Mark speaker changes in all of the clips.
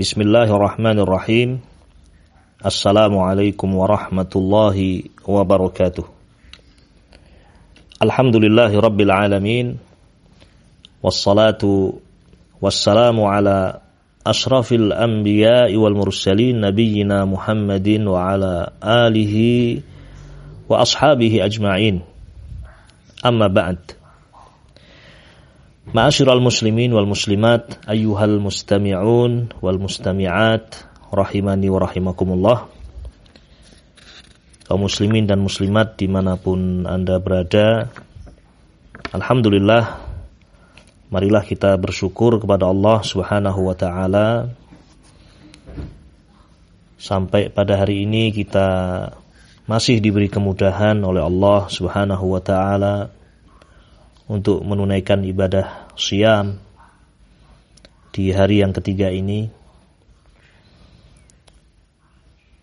Speaker 1: بسم الله الرحمن الرحيم السلام عليكم ورحمة الله وبركاته الحمد لله رب العالمين والصلاة والسلام على أشرف الأنبياء والمرسلين نبينا محمد وعلى آله وأصحابه أجمعين أما بعد Ma'asyiral muslimin wal muslimat ayyuhal mustami'un wal mustami'at rahimani wa rahimakumullah. Kaum muslimin dan muslimat di mana pun anda berada Alhamdulillah marilah kita bersyukur kepada Allah subhanahu wa ta'ala. Sampai pada hari ini kita masih diberi kemudahan oleh Allah subhanahu wa ta'ala untuk menunaikan ibadah siam di hari yang ketiga ini.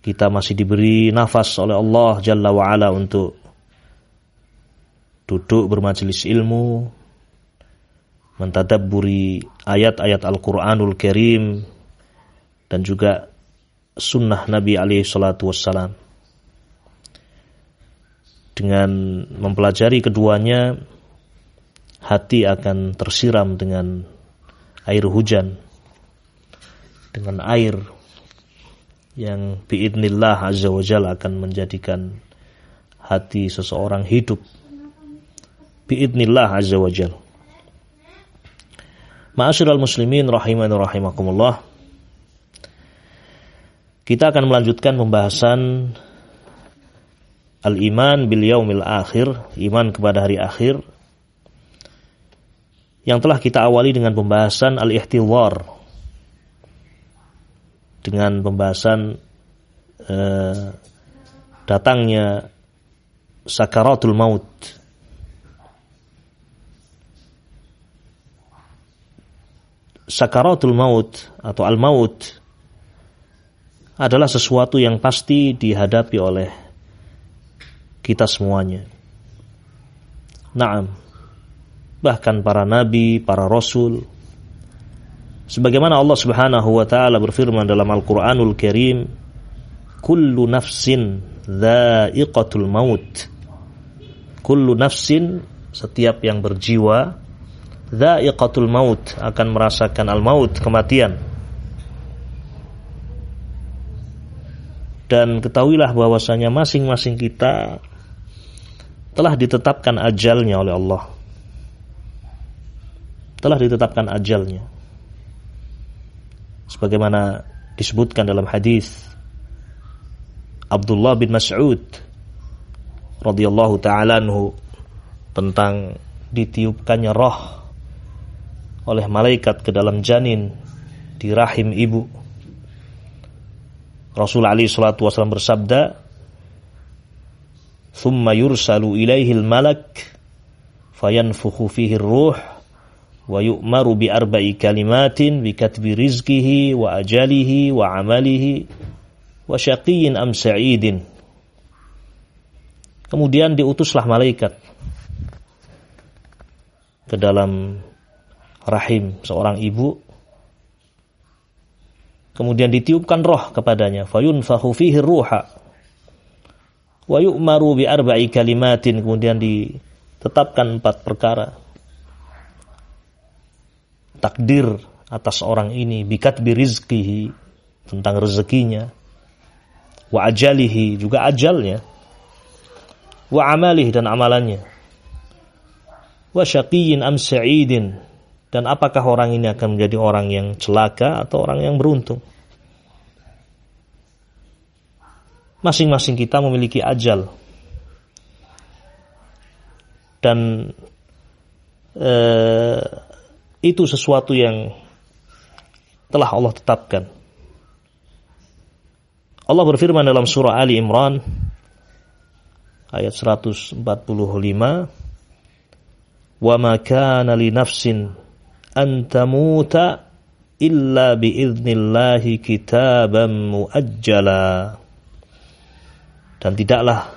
Speaker 1: Kita masih diberi nafas oleh Allah Jalla wa'ala untuk duduk bermajelis ilmu, mentadabburi ayat-ayat Al-Quranul Karim, dan juga sunnah Nabi alaihi salatu wassalam. Dengan mempelajari keduanya, hati akan tersiram dengan air hujan dengan air yang biidnillah azza wa jalla akan menjadikan hati seseorang hidup. Biidnillah azza wa jalla. Ma'asyiral muslimin rahimani rahimakumullah. Kita akan melanjutkan pembahasan al-iman bil yaumil akhir, iman kepada hari akhir yang telah kita awali dengan pembahasan al-ihtiwar dengan pembahasan eh, datangnya sakaratul maut. Sakaratul maut atau al-maut adalah sesuatu yang pasti dihadapi oleh kita semuanya. Naam, bahkan para nabi, para rasul. Sebagaimana Allah Subhanahu wa taala berfirman dalam Al-Qur'anul Karim, "Kullu nafsin dha'iqatul maut." Kullu nafsin setiap yang berjiwa dha'iqatul maut akan merasakan al-maut, kematian. Dan ketahuilah bahwasanya masing-masing kita telah ditetapkan ajalnya oleh Allah telah ditetapkan ajalnya. Sebagaimana disebutkan dalam hadis Abdullah bin Mas'ud radhiyallahu taala anhu tentang ditiupkannya roh oleh malaikat ke dalam janin di rahim ibu. Rasul Ali salatu wasallam bersabda, "Thumma yursalu ilaihi al-malak fayanfukhu fihi ruh wa yu'maru bi arba'i kalimatin bi katbi rizqihi wa ajalihi wa amalihi wa syaqiyyin am sa'idin. Kemudian diutuslah malaikat ke dalam rahim seorang ibu. Kemudian ditiupkan roh kepadanya. Fayunfahu fihi ruha. Wa yu'maru bi arba'i kalimatin. Kemudian ditetapkan empat perkara takdir atas orang ini bikat birizkihi tentang rezekinya. Wa ajalihi juga ajalnya. Wa amalih dan amalannya. Wa syaqiyyin am sa'idin dan apakah orang ini akan menjadi orang yang celaka atau orang yang beruntung? Masing-masing kita memiliki ajal. Dan eh, itu sesuatu yang telah Allah tetapkan. Allah berfirman dalam surah Ali Imran ayat 145 wa ma kana li nafsin an tamuta illa bi idnillahi kitaban muajjala dan tidaklah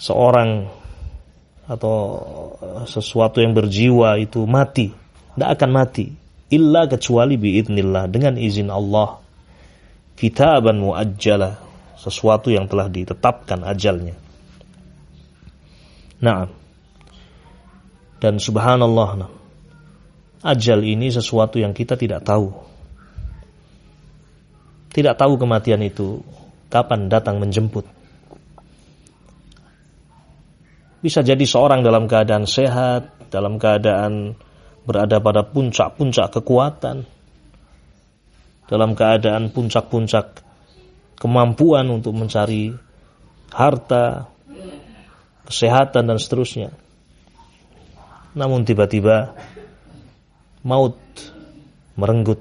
Speaker 1: seorang atau sesuatu yang berjiwa itu mati, tidak akan mati. illa kecuali biidnillah dengan izin Allah. Kitaban muajjala sesuatu yang telah ditetapkan ajalnya. Nah. Dan subhanallah ajal ini sesuatu yang kita tidak tahu. Tidak tahu kematian itu kapan datang menjemput bisa jadi seorang dalam keadaan sehat dalam keadaan berada pada puncak-puncak kekuatan, dalam keadaan puncak-puncak kemampuan untuk mencari harta, kesehatan dan seterusnya. Namun tiba-tiba maut merenggut,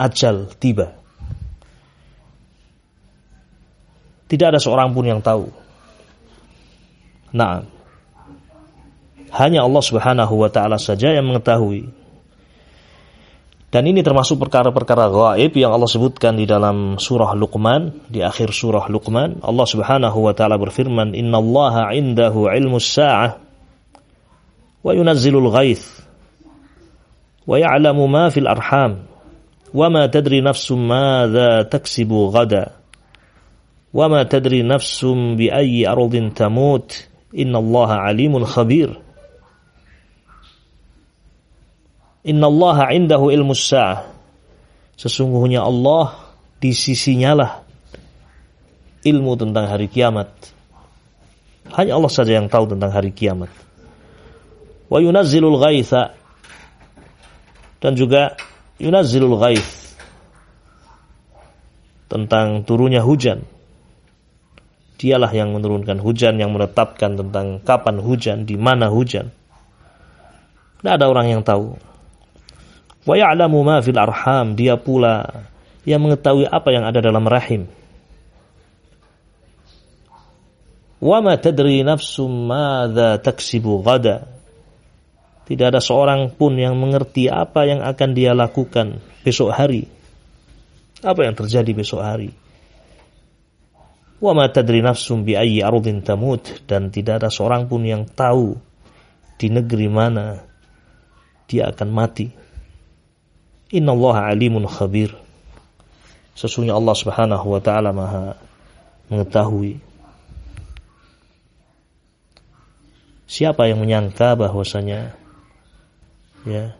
Speaker 1: ajal tiba. Tidak ada seorang pun yang tahu. Nah, hanya Allah Subhanahu wa taala saja yang mengetahui. Dan ini termasuk perkara-perkara gaib yang Allah sebutkan di dalam surah Luqman, di akhir surah Luqman, Allah Subhanahu wa taala berfirman, "Innallaha 'indahu 'ilmus sa'ah wa yunazzilul ghaith wa ya'lamu ma fil arham wa ma tadri nafsum madza taksibu ghada wa ma tadri nafsum bi ayyi tamut innallaha 'alimun khabir." Innallaha indahu ilmu sa'ah. Sesungguhnya Allah di sisinya lah ilmu tentang hari kiamat. Hanya Allah saja yang tahu tentang hari kiamat. Wa yunazzilul ghaitha dan juga yunazzilul ghaith tentang turunnya hujan. Dialah yang menurunkan hujan, yang menetapkan tentang kapan hujan, di mana hujan. Tidak ada orang yang tahu. Wa ya'lamu ma fil arham, dia pula yang mengetahui apa yang ada dalam rahim. Wa ma tadri nafsum madza taksibu ghada. Tidak ada seorang pun yang mengerti apa yang akan dia lakukan besok hari. Apa yang terjadi besok hari. Wa ma tadri nafsum bi ayyi ardin tamut dan tidak ada seorang pun yang tahu di negeri mana dia akan mati. Inna Allah alimun khabir. Sesungguhnya Allah subhanahu wa ta'ala maha mengetahui. Siapa yang menyangka bahwasanya ya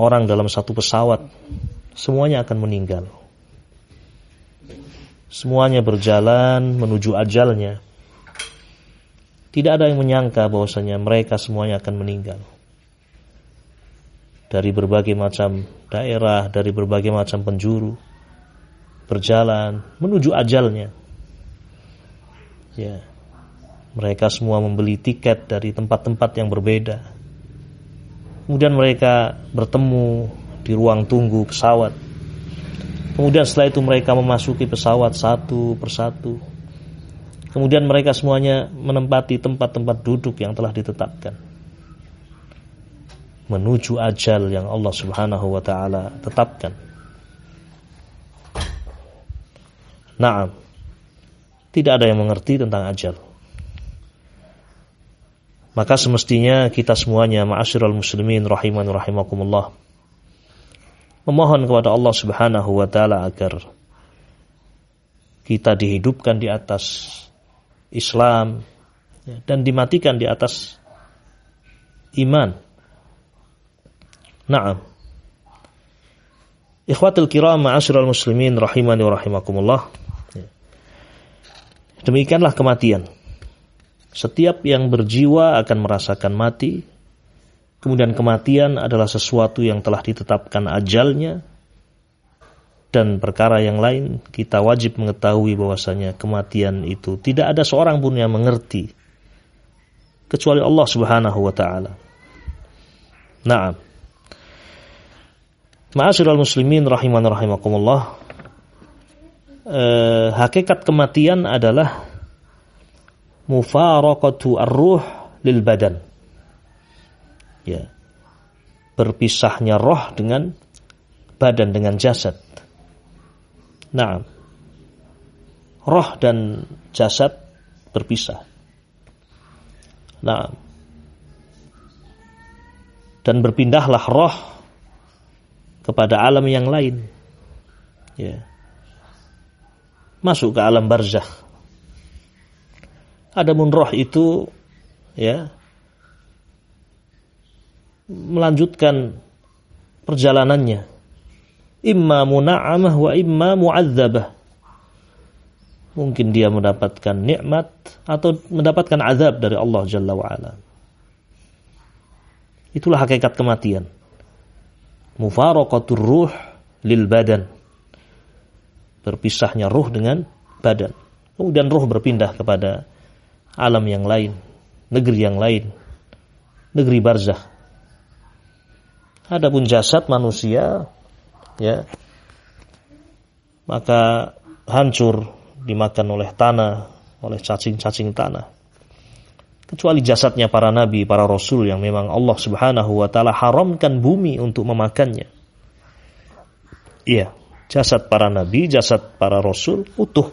Speaker 1: orang dalam satu pesawat semuanya akan meninggal. Semuanya berjalan menuju ajalnya. Tidak ada yang menyangka bahwasanya mereka semuanya akan meninggal dari berbagai macam daerah, dari berbagai macam penjuru berjalan menuju ajalnya. Ya. Mereka semua membeli tiket dari tempat-tempat yang berbeda. Kemudian mereka bertemu di ruang tunggu pesawat. Kemudian setelah itu mereka memasuki pesawat satu persatu. Kemudian mereka semuanya menempati tempat-tempat duduk yang telah ditetapkan menuju ajal yang Allah Subhanahu wa taala tetapkan. Naam. Tidak ada yang mengerti tentang ajal. Maka semestinya kita semuanya ma'asyiral muslimin rahiman rahimakumullah memohon kepada Allah Subhanahu wa taala agar kita dihidupkan di atas Islam dan dimatikan di atas iman Naam. Ikhwatul kiram ma'asyiral muslimin rahimani wa rahimakumullah. Demikianlah kematian. Setiap yang berjiwa akan merasakan mati. Kemudian kematian adalah sesuatu yang telah ditetapkan ajalnya. Dan perkara yang lain kita wajib mengetahui bahwasanya kematian itu tidak ada seorang pun yang mengerti kecuali Allah Subhanahu wa taala. Naam. Ma'asyiral muslimin rahiman rahimakumullah. Eh, hakikat kematian adalah mufaraqatu ar-ruh lil badan. Ya. Berpisahnya roh dengan badan dengan jasad. Nah, roh dan jasad berpisah. Nah, dan berpindahlah roh kepada alam yang lain. Ya. Masuk ke alam barzakh. Adapun roh itu ya melanjutkan perjalanannya. Imma muna'amah wa imma mu'adzabah. Mungkin dia mendapatkan nikmat atau mendapatkan azab dari Allah Jalla wa'ala. Itulah hakikat kematian. Mufaraqatur ruh lil badan. Berpisahnya ruh dengan badan. Kemudian ruh berpindah kepada alam yang lain, negeri yang lain, negeri barzakh. Adapun jasad manusia ya maka hancur dimakan oleh tanah, oleh cacing-cacing tanah kecuali jasadnya para nabi, para rasul yang memang Allah Subhanahu wa taala haramkan bumi untuk memakannya. Iya, jasad para nabi, jasad para rasul utuh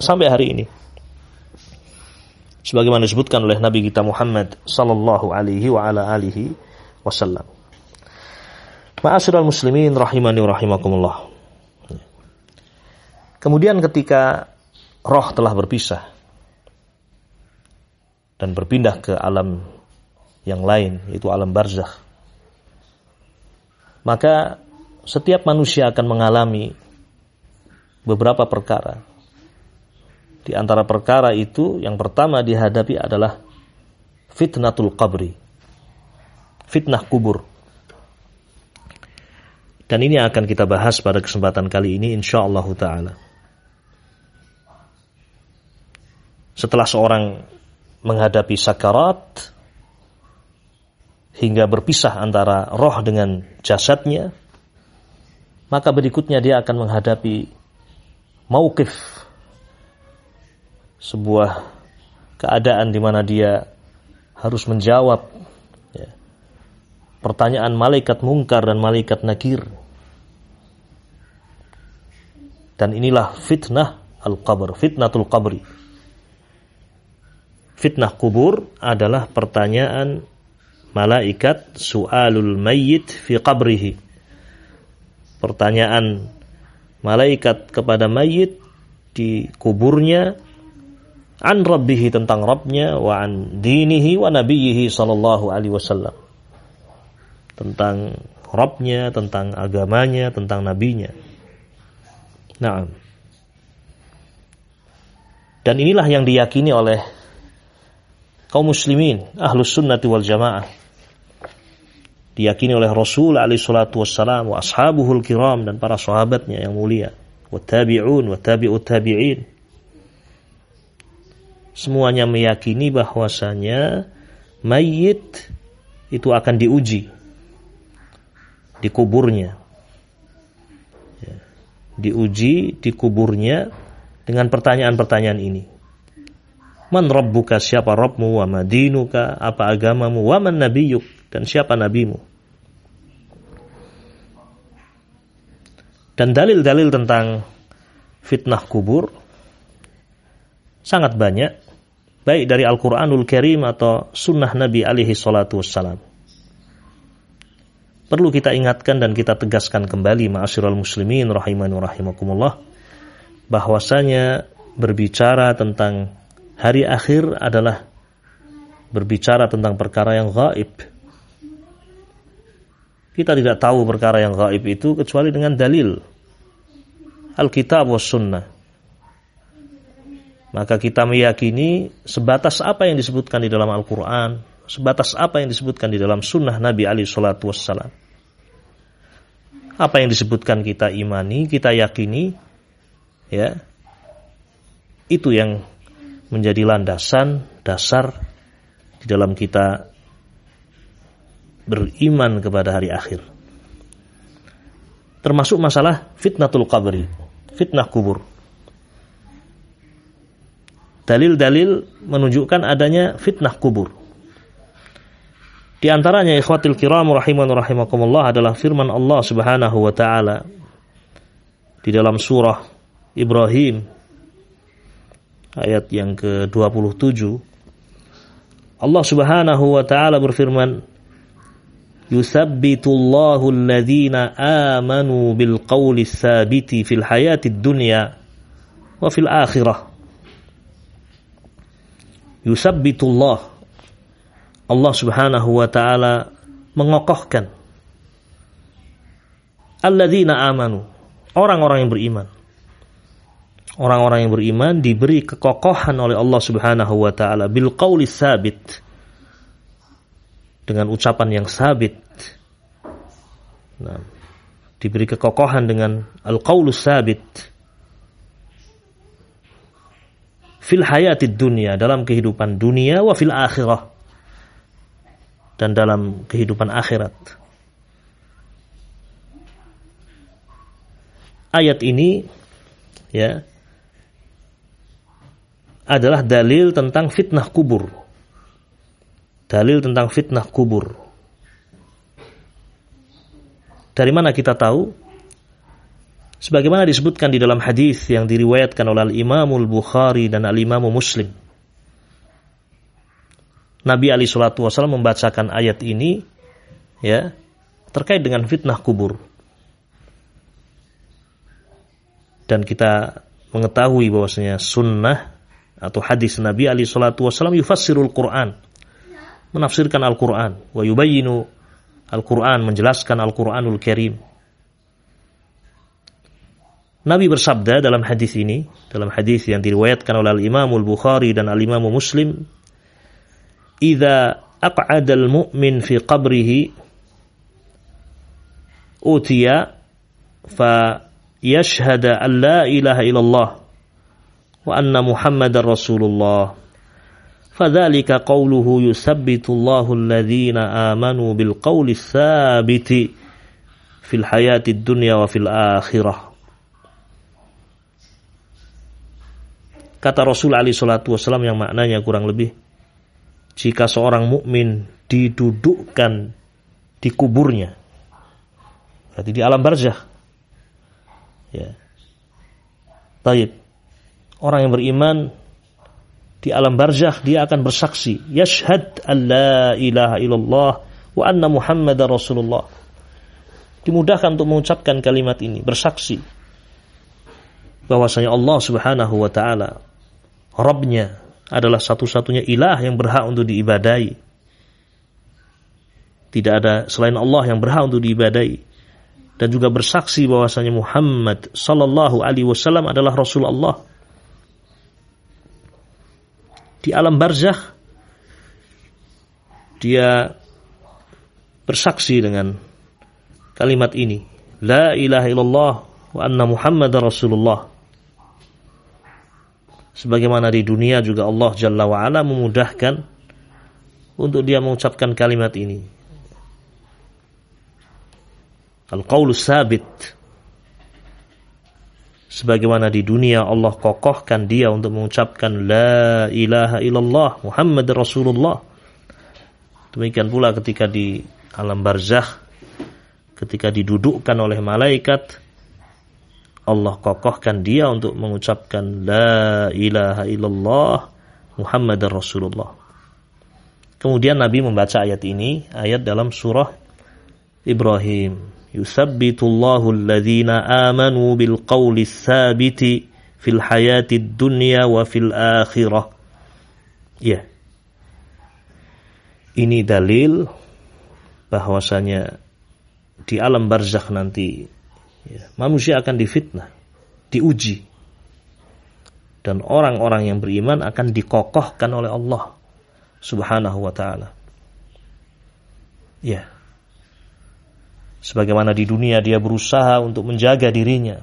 Speaker 1: sampai hari ini. Sebagaimana disebutkan oleh Nabi kita Muhammad sallallahu alaihi wa ala alihi wasallam. Ma'asyiral muslimin rahimani wa rahimakumullah. Kemudian ketika roh telah berpisah dan berpindah ke alam yang lain, yaitu alam barzakh. Maka setiap manusia akan mengalami beberapa perkara. Di antara perkara itu yang pertama dihadapi adalah fitnatul qabri. Fitnah kubur. Dan ini akan kita bahas pada kesempatan kali ini insyaallah taala. Setelah seorang menghadapi sakarat hingga berpisah antara roh dengan jasadnya, maka berikutnya dia akan menghadapi mauqif sebuah keadaan di mana dia harus menjawab pertanyaan malaikat mungkar dan malaikat nakir. Dan inilah fitnah al-qabr, fitnatul qabri fitnah kubur adalah pertanyaan malaikat su'alul mayyit fi qabrihi. Pertanyaan malaikat kepada mayit di kuburnya an rabbihi tentang Rabbnya wa an dinihi wa nabiyhi sallallahu alaihi wasallam. Tentang Rabbnya, tentang agamanya, tentang nabinya. Nah. Dan inilah yang diyakini oleh kaum muslimin, ahlus sunnati wal jamaah. Diyakini oleh Rasul alaihi salatu wassalam wa ashabuhul kiram dan para sahabatnya yang mulia. Wa tabi'un wa tabi'ut tabi'in. Semuanya meyakini bahwasanya mayit itu akan diuji di kuburnya. Ya. Diuji di kuburnya dengan pertanyaan-pertanyaan ini. Man rabbuka siapa Rabbmu wa madinuka apa agamamu wa man nabiyuk dan siapa nabimu. Dan dalil-dalil tentang fitnah kubur sangat banyak baik dari Al-Qur'anul Karim atau sunnah Nabi alaihi salatu wassalam. Perlu kita ingatkan dan kita tegaskan kembali ma'asyiral muslimin rahimani rahimakumullah bahwasanya berbicara tentang hari akhir adalah berbicara tentang perkara yang gaib. Kita tidak tahu perkara yang gaib itu kecuali dengan dalil. Alkitab was sunnah. Maka kita meyakini sebatas apa yang disebutkan di dalam Al-Quran, sebatas apa yang disebutkan di dalam sunnah Nabi Ali Shallallahu Wasallam. Apa yang disebutkan kita imani, kita yakini, ya, itu yang menjadi landasan dasar di dalam kita beriman kepada hari akhir. Termasuk masalah fitnatul qabri, fitnah kubur. Dalil-dalil menunjukkan adanya fitnah kubur. Di antaranya ikhwatil kiram rahiman rahimakumullah adalah firman Allah Subhanahu wa taala di dalam surah Ibrahim ayat yang ke-27 Allah Subhanahu wa taala berfirman Yusabbitullahu alladhina amanu bil qawli tsabiti fil hayatid dunya wa fil akhirah. Yusabbitullah Allah Subhanahu wa taala mengokohkan alladzina amanu, orang-orang yang beriman. Orang-orang yang beriman diberi kekokohan oleh Allah Subhanahu wa taala bil qauli sabit dengan ucapan yang sabit. Nah, diberi kekokohan dengan al-qaulus sabit fil hayatid dunia dalam kehidupan dunia wa fil akhirah dan dalam kehidupan akhirat. Ayat ini ya adalah dalil tentang fitnah kubur dalil tentang fitnah kubur. Dari mana kita tahu? Sebagaimana disebutkan di dalam hadis yang diriwayatkan oleh Al-Imamul Bukhari dan Al-Imamu Muslim. Nabi Ali Shallallahu Wasallam membacakan ayat ini ya terkait dengan fitnah kubur. Dan kita mengetahui bahwasanya sunnah atau hadis Nabi Ali Shallallahu Wasallam yufassirul Quran menafsirkan Al-Quran. Wa yubayinu Al-Quran, menjelaskan Al-Quranul Karim. Nabi bersabda dalam hadis ini, dalam hadis yang diriwayatkan oleh Al-Imamul Bukhari dan Al-Imamu Muslim, "Idza aq'ada al-mu'min fi qabrihi utiya fa yashhada an la ilaha illallah wa anna Muhammadar Rasulullah." فذلك قوله يثبت الله الذين آمنوا بالقول الثابت في الحياة الدنيا وفي الآخرة Kata Rasul Ali Shallallahu Wasallam yang maknanya kurang lebih, jika seorang mukmin didudukkan di kuburnya, berarti di alam barzah, ya, taib. Orang yang beriman di alam barzakh dia akan bersaksi yashhad alla ilaha illallah wa anna muhammadar rasulullah. Dimudahkan untuk mengucapkan kalimat ini bersaksi bahwasanya Allah Subhanahu wa taala Rabbnya adalah satu-satunya ilah yang berhak untuk diibadai. Tidak ada selain Allah yang berhak untuk diibadai. Dan juga bersaksi bahwasanya Muhammad sallallahu alaihi wasallam adalah rasul Allah di alam barzakh dia bersaksi dengan kalimat ini. La ilaha illallah wa anna muhammadar rasulullah sebagaimana di dunia juga Allah Jalla wa ala memudahkan untuk dia mengucapkan kalimat ini. Al-qaulus sabit. Sebagaimana di dunia Allah kokohkan dia untuk mengucapkan la ilaha illallah Muhammad Rasulullah. Demikian pula ketika di alam barzakh ketika didudukkan oleh malaikat Allah kokohkan dia untuk mengucapkan la ilaha illallah Muhammad Rasulullah kemudian Nabi membaca ayat ini ayat dalam surah Ibrahim yuthabbitullahu alladhina amanu bil qawli tsabiti fil hayati dunya wa fil akhirah. Ya. Ini dalil bahwasanya di alam barzakh nanti ya, manusia akan difitnah, diuji. Dan orang-orang yang beriman akan dikokohkan oleh Allah Subhanahu wa taala. Ya. Sebagaimana di dunia dia berusaha untuk menjaga dirinya.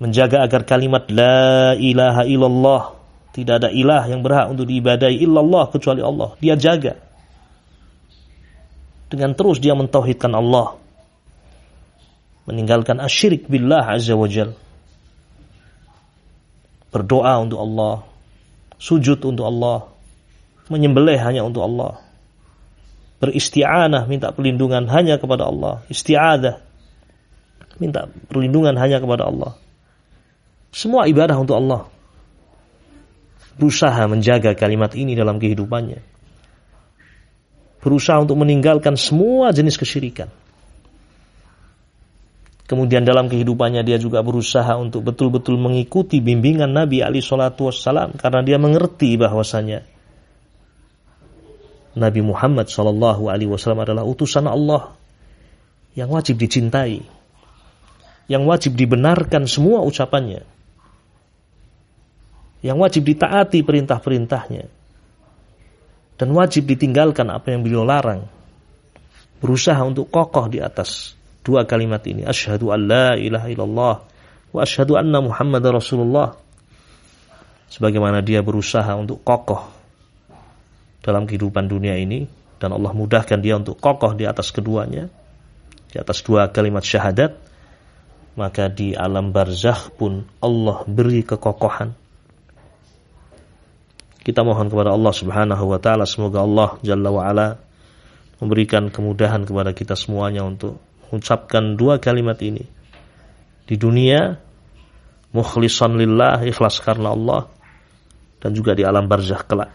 Speaker 1: Menjaga agar kalimat la ilaha illallah tidak ada ilah yang berhak untuk diibadai illallah kecuali Allah. Dia jaga. Dengan terus dia mentauhidkan Allah meninggalkan asyirik billah azza wajal. Berdoa untuk Allah sujud untuk Allah menyembelih hanya untuk Allah. Beristi'anah minta perlindungan hanya kepada Allah. Isti'adah minta perlindungan hanya kepada Allah. Semua ibadah untuk Allah. Berusaha menjaga kalimat ini dalam kehidupannya. Berusaha untuk meninggalkan semua jenis kesyirikan. Kemudian dalam kehidupannya dia juga berusaha untuk betul-betul mengikuti bimbingan Nabi Ali Shallallahu Wasallam karena dia mengerti bahwasanya Nabi Muhammad Shallallahu Alaihi Wasallam adalah utusan Allah yang wajib dicintai, yang wajib dibenarkan semua ucapannya, yang wajib ditaati perintah-perintahnya, dan wajib ditinggalkan apa yang beliau larang. Berusaha untuk kokoh di atas dua kalimat ini. Asyhadu an la ilaha illallah wa asyhadu anna muhammad rasulullah. Sebagaimana dia berusaha untuk kokoh dalam kehidupan dunia ini dan Allah mudahkan dia untuk kokoh di atas keduanya di atas dua kalimat syahadat maka di alam barzakh pun Allah beri kekokohan. Kita mohon kepada Allah Subhanahu wa taala semoga Allah Jalla wa ala memberikan kemudahan kepada kita semuanya untuk mengucapkan dua kalimat ini di dunia mukhlisan lillah ikhlas karena Allah dan juga di alam barzakh kelak.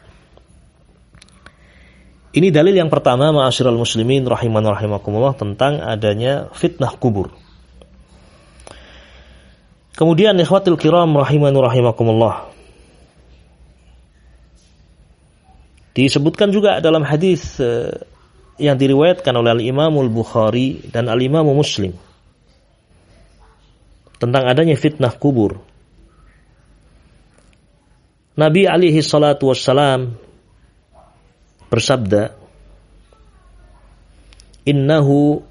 Speaker 1: Ini dalil yang pertama ma'asyiral muslimin rahiman rahimakumullah tentang adanya fitnah kubur. Kemudian ikhwatul kiram rahiman rahimakumullah. Disebutkan juga dalam hadis eh, yang diriwayatkan oleh Al-Imamul Bukhari dan Al-Imamu Muslim tentang adanya fitnah kubur. Nabi alaihi salatu wassalam bersabda, "Innahu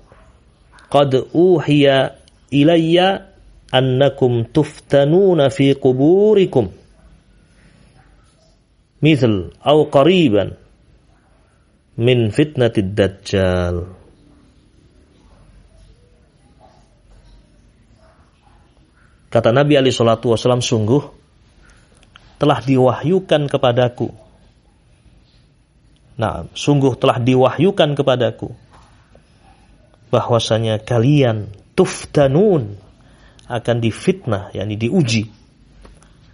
Speaker 1: qad uhiya ilayya annakum tuftanuna fi quburikum." Mithl au qariban min fitnatid dajjal. Kata Nabi Ali Shallallahu Wasallam sungguh telah diwahyukan kepadaku. Nah, sungguh telah diwahyukan kepadaku bahwasanya kalian tuftanun akan difitnah, yakni diuji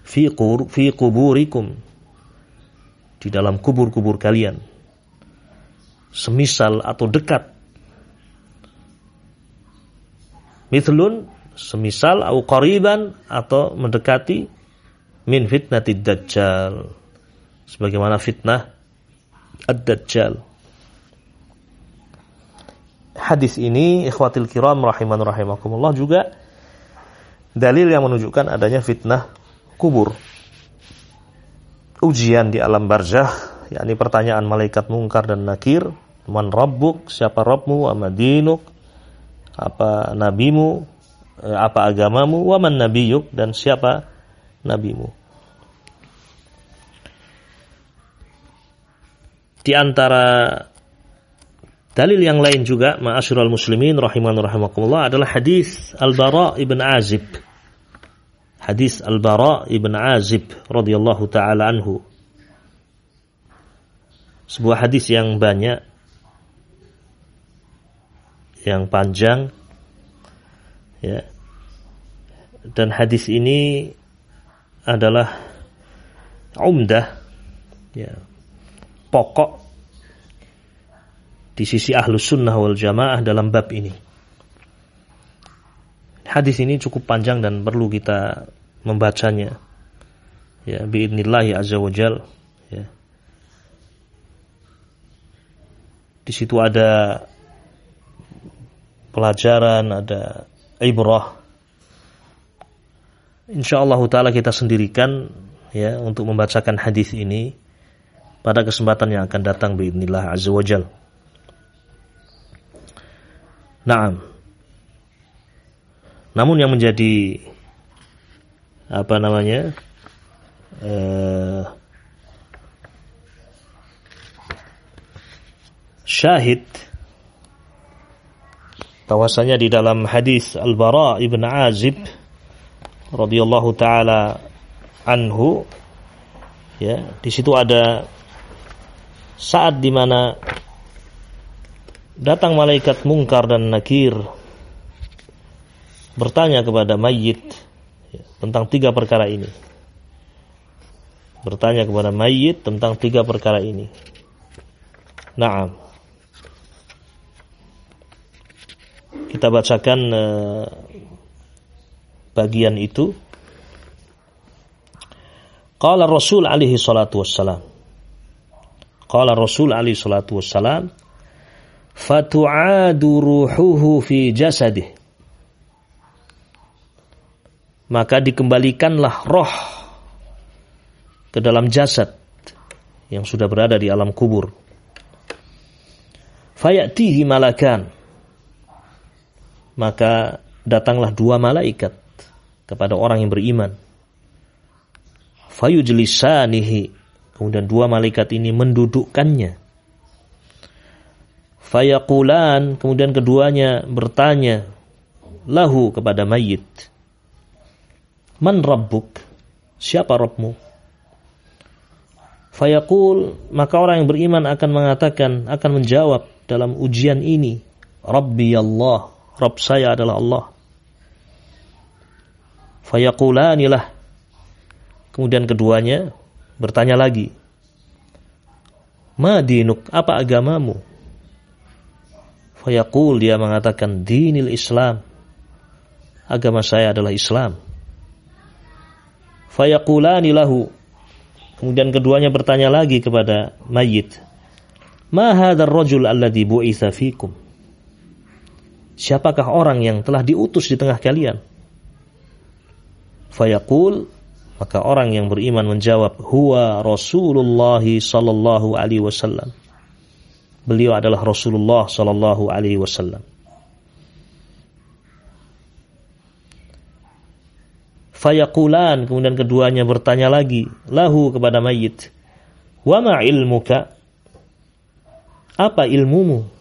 Speaker 1: fi, fi kuburikum di dalam kubur-kubur kalian semisal atau dekat. Mithlun semisal atau qariban atau mendekati min fitnatid dajjal. Sebagaimana fitnah ad-dajjal. Hadis ini ikhwatil kiram rahiman rahimakumullah juga dalil yang menunjukkan adanya fitnah kubur. Ujian di alam barzah yakni pertanyaan malaikat mungkar dan nakir man rabbuk? Siapa rabbmu? Wa madinuk apa nabimu? Eh, apa agamamu? Wa man nabiyuk? Dan siapa nabimu? Di antara dalil yang lain juga ma'asyiral muslimin rahiman rahimakumullah adalah hadis Al-Bara ibn Azib. Hadis Al-Bara ibn Azib radhiyallahu taala anhu sebuah hadis yang banyak yang panjang ya. Dan hadis ini adalah umdah ya. Pokok di sisi ahlus sunnah wal jamaah dalam bab ini. Hadis ini cukup panjang dan perlu kita membacanya ya biidnillahi azza wajal ya Di situ ada pelajaran, ada ibrah. Insyaallah taala kita sendirikan ya untuk membacakan hadis ini pada kesempatan yang akan datang biidznillah azza wajal. Naam. Namun yang menjadi apa namanya? Eh, syahid. Bahwasanya di dalam hadis Al-Bara ibn Azib radhiyallahu taala anhu ya di situ ada saat di mana datang malaikat mungkar dan nakir bertanya kepada mayit ya, tentang tiga perkara ini. Bertanya kepada mayit tentang tiga perkara ini. Naam kita bacakan uh, bagian itu. Qala Rasul alaihi salatu wassalam. Qala Rasul alaihi salatu wassalam, "Fatu'adu ruhuhu fi jasadih." Maka dikembalikanlah roh ke dalam jasad yang sudah berada di alam kubur. Fayatihi malakan. Maka datanglah dua malaikat kepada orang yang beriman. Fayujlisanihi. Kemudian dua malaikat ini mendudukkannya. Fayaqulan. Kemudian keduanya bertanya. Lahu kepada mayit. Man rabbuk? Siapa Rabbmu? Fayaqul maka orang yang beriman akan mengatakan akan menjawab dalam ujian ini Rabbi Allah Rabb saya adalah Allah. Fayaqulanilah Kemudian keduanya bertanya lagi. Ma dinuk? Apa agamamu? Fayaqul dia mengatakan dinil Islam. Agama saya adalah Islam. Fayaqulani lahu. Kemudian keduanya bertanya lagi kepada mayit. Ma hadzal rajul alladhi bu'itsa fikum? Siapakah orang yang telah diutus di tengah kalian? Fayaqul maka orang yang beriman menjawab huwa Rasulullah sallallahu alaihi wasallam. Beliau adalah Rasulullah sallallahu alaihi wasallam. Fayakulan kemudian keduanya bertanya lagi lahu kepada mayit. Wa ma ilmuka? Apa ilmumu?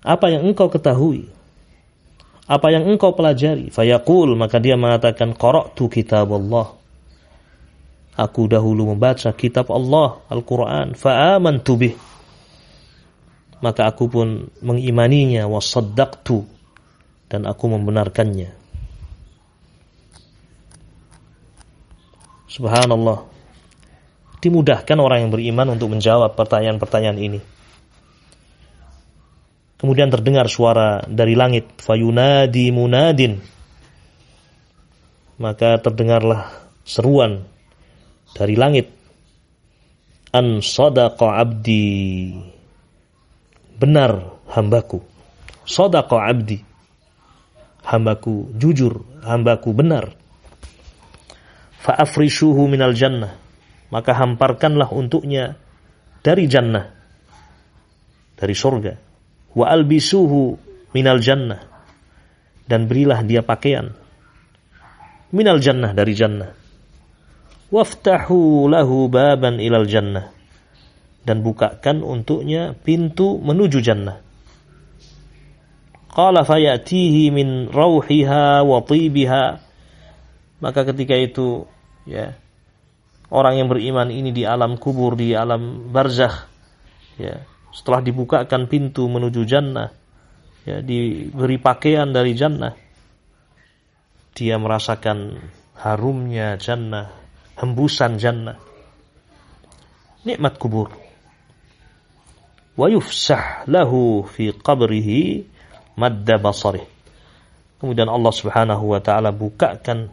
Speaker 1: Apa yang engkau ketahui? Apa yang engkau pelajari? Fayaqul maka dia mengatakan qara'tu kitab Allah. Aku dahulu membaca kitab Allah Al-Qur'an fa'amantu bih. Maka aku pun mengimaninya wa saddaqtu dan aku membenarkannya. Subhanallah. Dimudahkan orang yang beriman untuk menjawab pertanyaan-pertanyaan ini. Kemudian terdengar suara dari langit, fayunadi munadin. Maka terdengarlah seruan dari langit. An sadaqa abdi. Benar hambaku. Sadaqa abdi. Hambaku jujur, hambaku benar fa'afrishuhu minal jannah maka hamparkanlah untuknya dari jannah dari surga wa albisuhu minal jannah. Dan berilah dia pakaian. Minal jannah dari jannah. Waftahu lahu baban ilal jannah. Dan bukakan untuknya pintu menuju jannah. Qala fayatihi min rauhiha wa tibiha. Maka ketika itu ya orang yang beriman ini di alam kubur di alam barzakh ya setelah dibukakan pintu menuju jannah ya diberi pakaian dari jannah dia merasakan harumnya jannah hembusan jannah. Nikmat kubur. Wa yufsah lahu fi qabrihi madda basarih. Kemudian Allah Subhanahu wa taala bukakan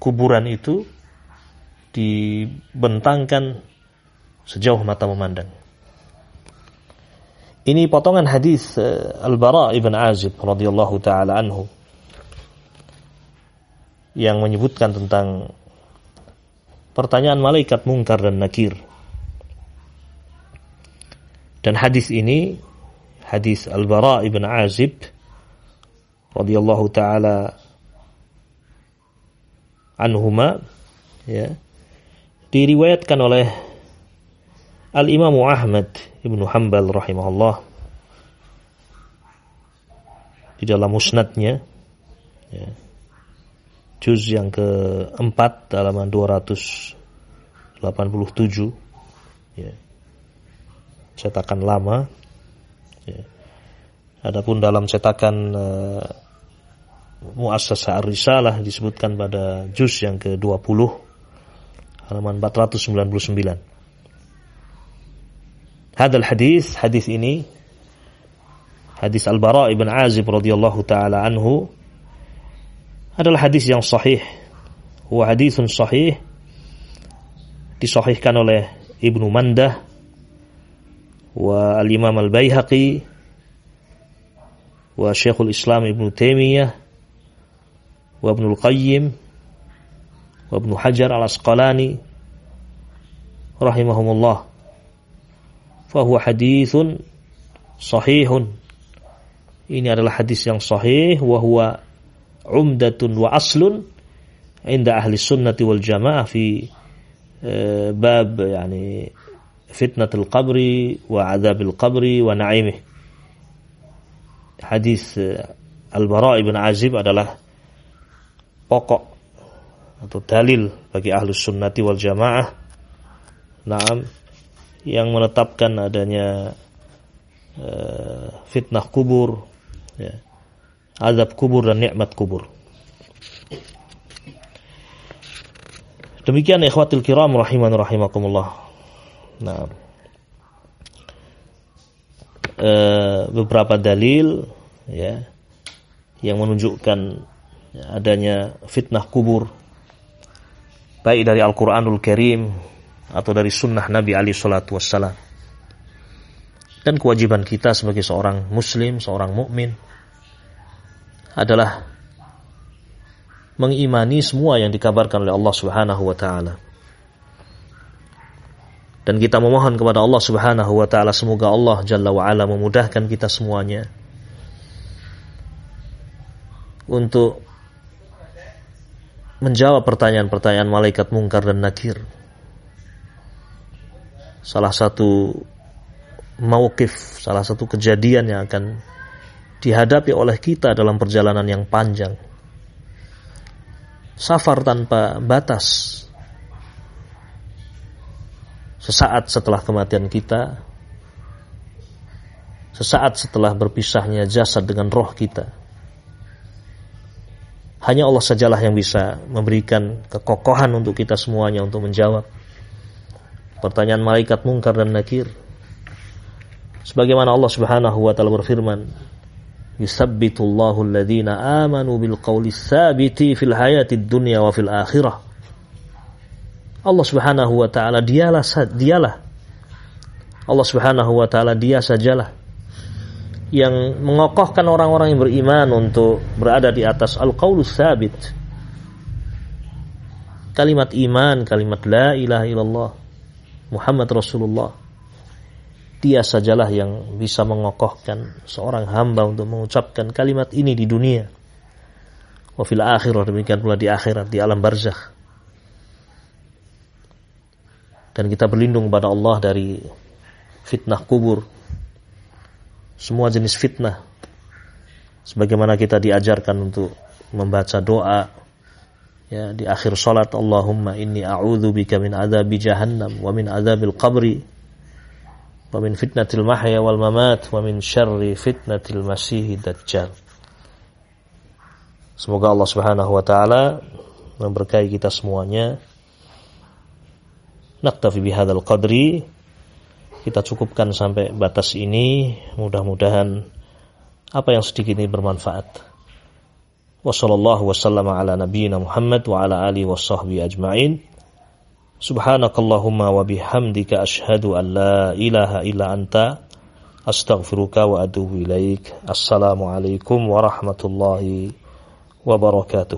Speaker 1: kuburan itu dibentangkan sejauh mata memandang. Ini potongan hadis uh, Al-Bara ibn Azib radhiyallahu taala anhu yang menyebutkan tentang pertanyaan malaikat mungkar dan nakir. Dan hadis ini hadis Al-Bara ibn Azib radhiyallahu taala anhuma ya diriwayatkan oleh Al Imam Ahmad Ibnu Hanbal rahimahullah di dalam musnadnya ya, juz yang keempat halaman 287 ya, cetakan lama ya. adapun dalam cetakan uh, Muassasah Ar-Risalah disebutkan pada juz yang ke-20 halaman 499. Hadal hadis, hadis ini hadis Al-Bara ibn Azib radhiyallahu taala anhu adalah hadis yang sahih. Huwa hadisun sahih disahihkan oleh Ibnu Mandah wa al-Imam Al-Baihaqi wa Syekhul Islam Ibnu Taimiyah wa Ibnu Al-Qayyim wa Ibnu Hajar Al-Asqalani rahimahumullah fahuwa hadithun sahihun. Ini adalah hadis yang sahih. Wa umdatun wa aslun inda ahli sunnati wal jamaah fi bab yani fitnatul qabri wa adzabil qabri wa na'imih. Hadis Al-Bara ibn Azib adalah pokok atau dalil bagi ahli sunnati wal jamaah. Naam yang menetapkan adanya uh, fitnah kubur, ya, azab kubur dan nikmat kubur. Demikian ikhwatil kiram rahiman rahimakumullah. Nah, uh, beberapa dalil ya yang menunjukkan adanya fitnah kubur baik dari Al-Qur'anul Karim atau dari sunnah Nabi Ali Shallallahu Wasallam. Dan kewajiban kita sebagai seorang Muslim, seorang mukmin adalah mengimani semua yang dikabarkan oleh Allah Subhanahu Wa Taala. Dan kita memohon kepada Allah Subhanahu Wa Taala semoga Allah Jalla wa Ala memudahkan kita semuanya untuk menjawab pertanyaan-pertanyaan malaikat mungkar dan nakir salah satu mauqif, salah satu kejadian yang akan dihadapi oleh kita dalam perjalanan yang panjang. Safar tanpa batas. Sesaat setelah kematian kita, sesaat setelah berpisahnya jasad dengan roh kita. Hanya Allah sajalah yang bisa memberikan kekokohan untuk kita semuanya untuk menjawab pertanyaan malaikat mungkar dan nakir. Sebagaimana Allah Subhanahu wa taala berfirman, "Yusabbitullahu alladhina amanu bil qawli fil hayatid dunya wa fil akhirah." Allah Subhanahu wa taala dialah dialah Allah Subhanahu wa taala dia sajalah yang mengokohkan orang-orang yang beriman untuk berada di atas al-qaulus sabit. Kalimat iman, kalimat la ilaha illallah Muhammad Rasulullah. Dia sajalah yang bisa mengokohkan seorang hamba untuk mengucapkan kalimat ini di dunia. Wa fil akhirah demikian pula di akhirat di alam barzakh. Dan kita berlindung kepada Allah dari fitnah kubur. Semua jenis fitnah. Sebagaimana kita diajarkan untuk membaca doa ya di akhir salat Allahumma inni a'udzu bika min adzabi jahannam wa min adzabil qabri wa min fitnatil mahya wal mamat wa min syarri fitnatil masih dajjal Semoga Allah Subhanahu wa taala memberkahi kita semuanya. Naktafi bihadzal qadri. Kita cukupkan sampai batas ini. Mudah-mudahan apa yang sedikit ini bermanfaat. وصلى الله وسلم على نبينا محمد وعلى آله وصحبه أجمعين سبحانك اللهم وبحمدك أشهد أن لا إله إلا أنت أستغفرك وأتوب إليك السلام عليكم ورحمة الله وبركاته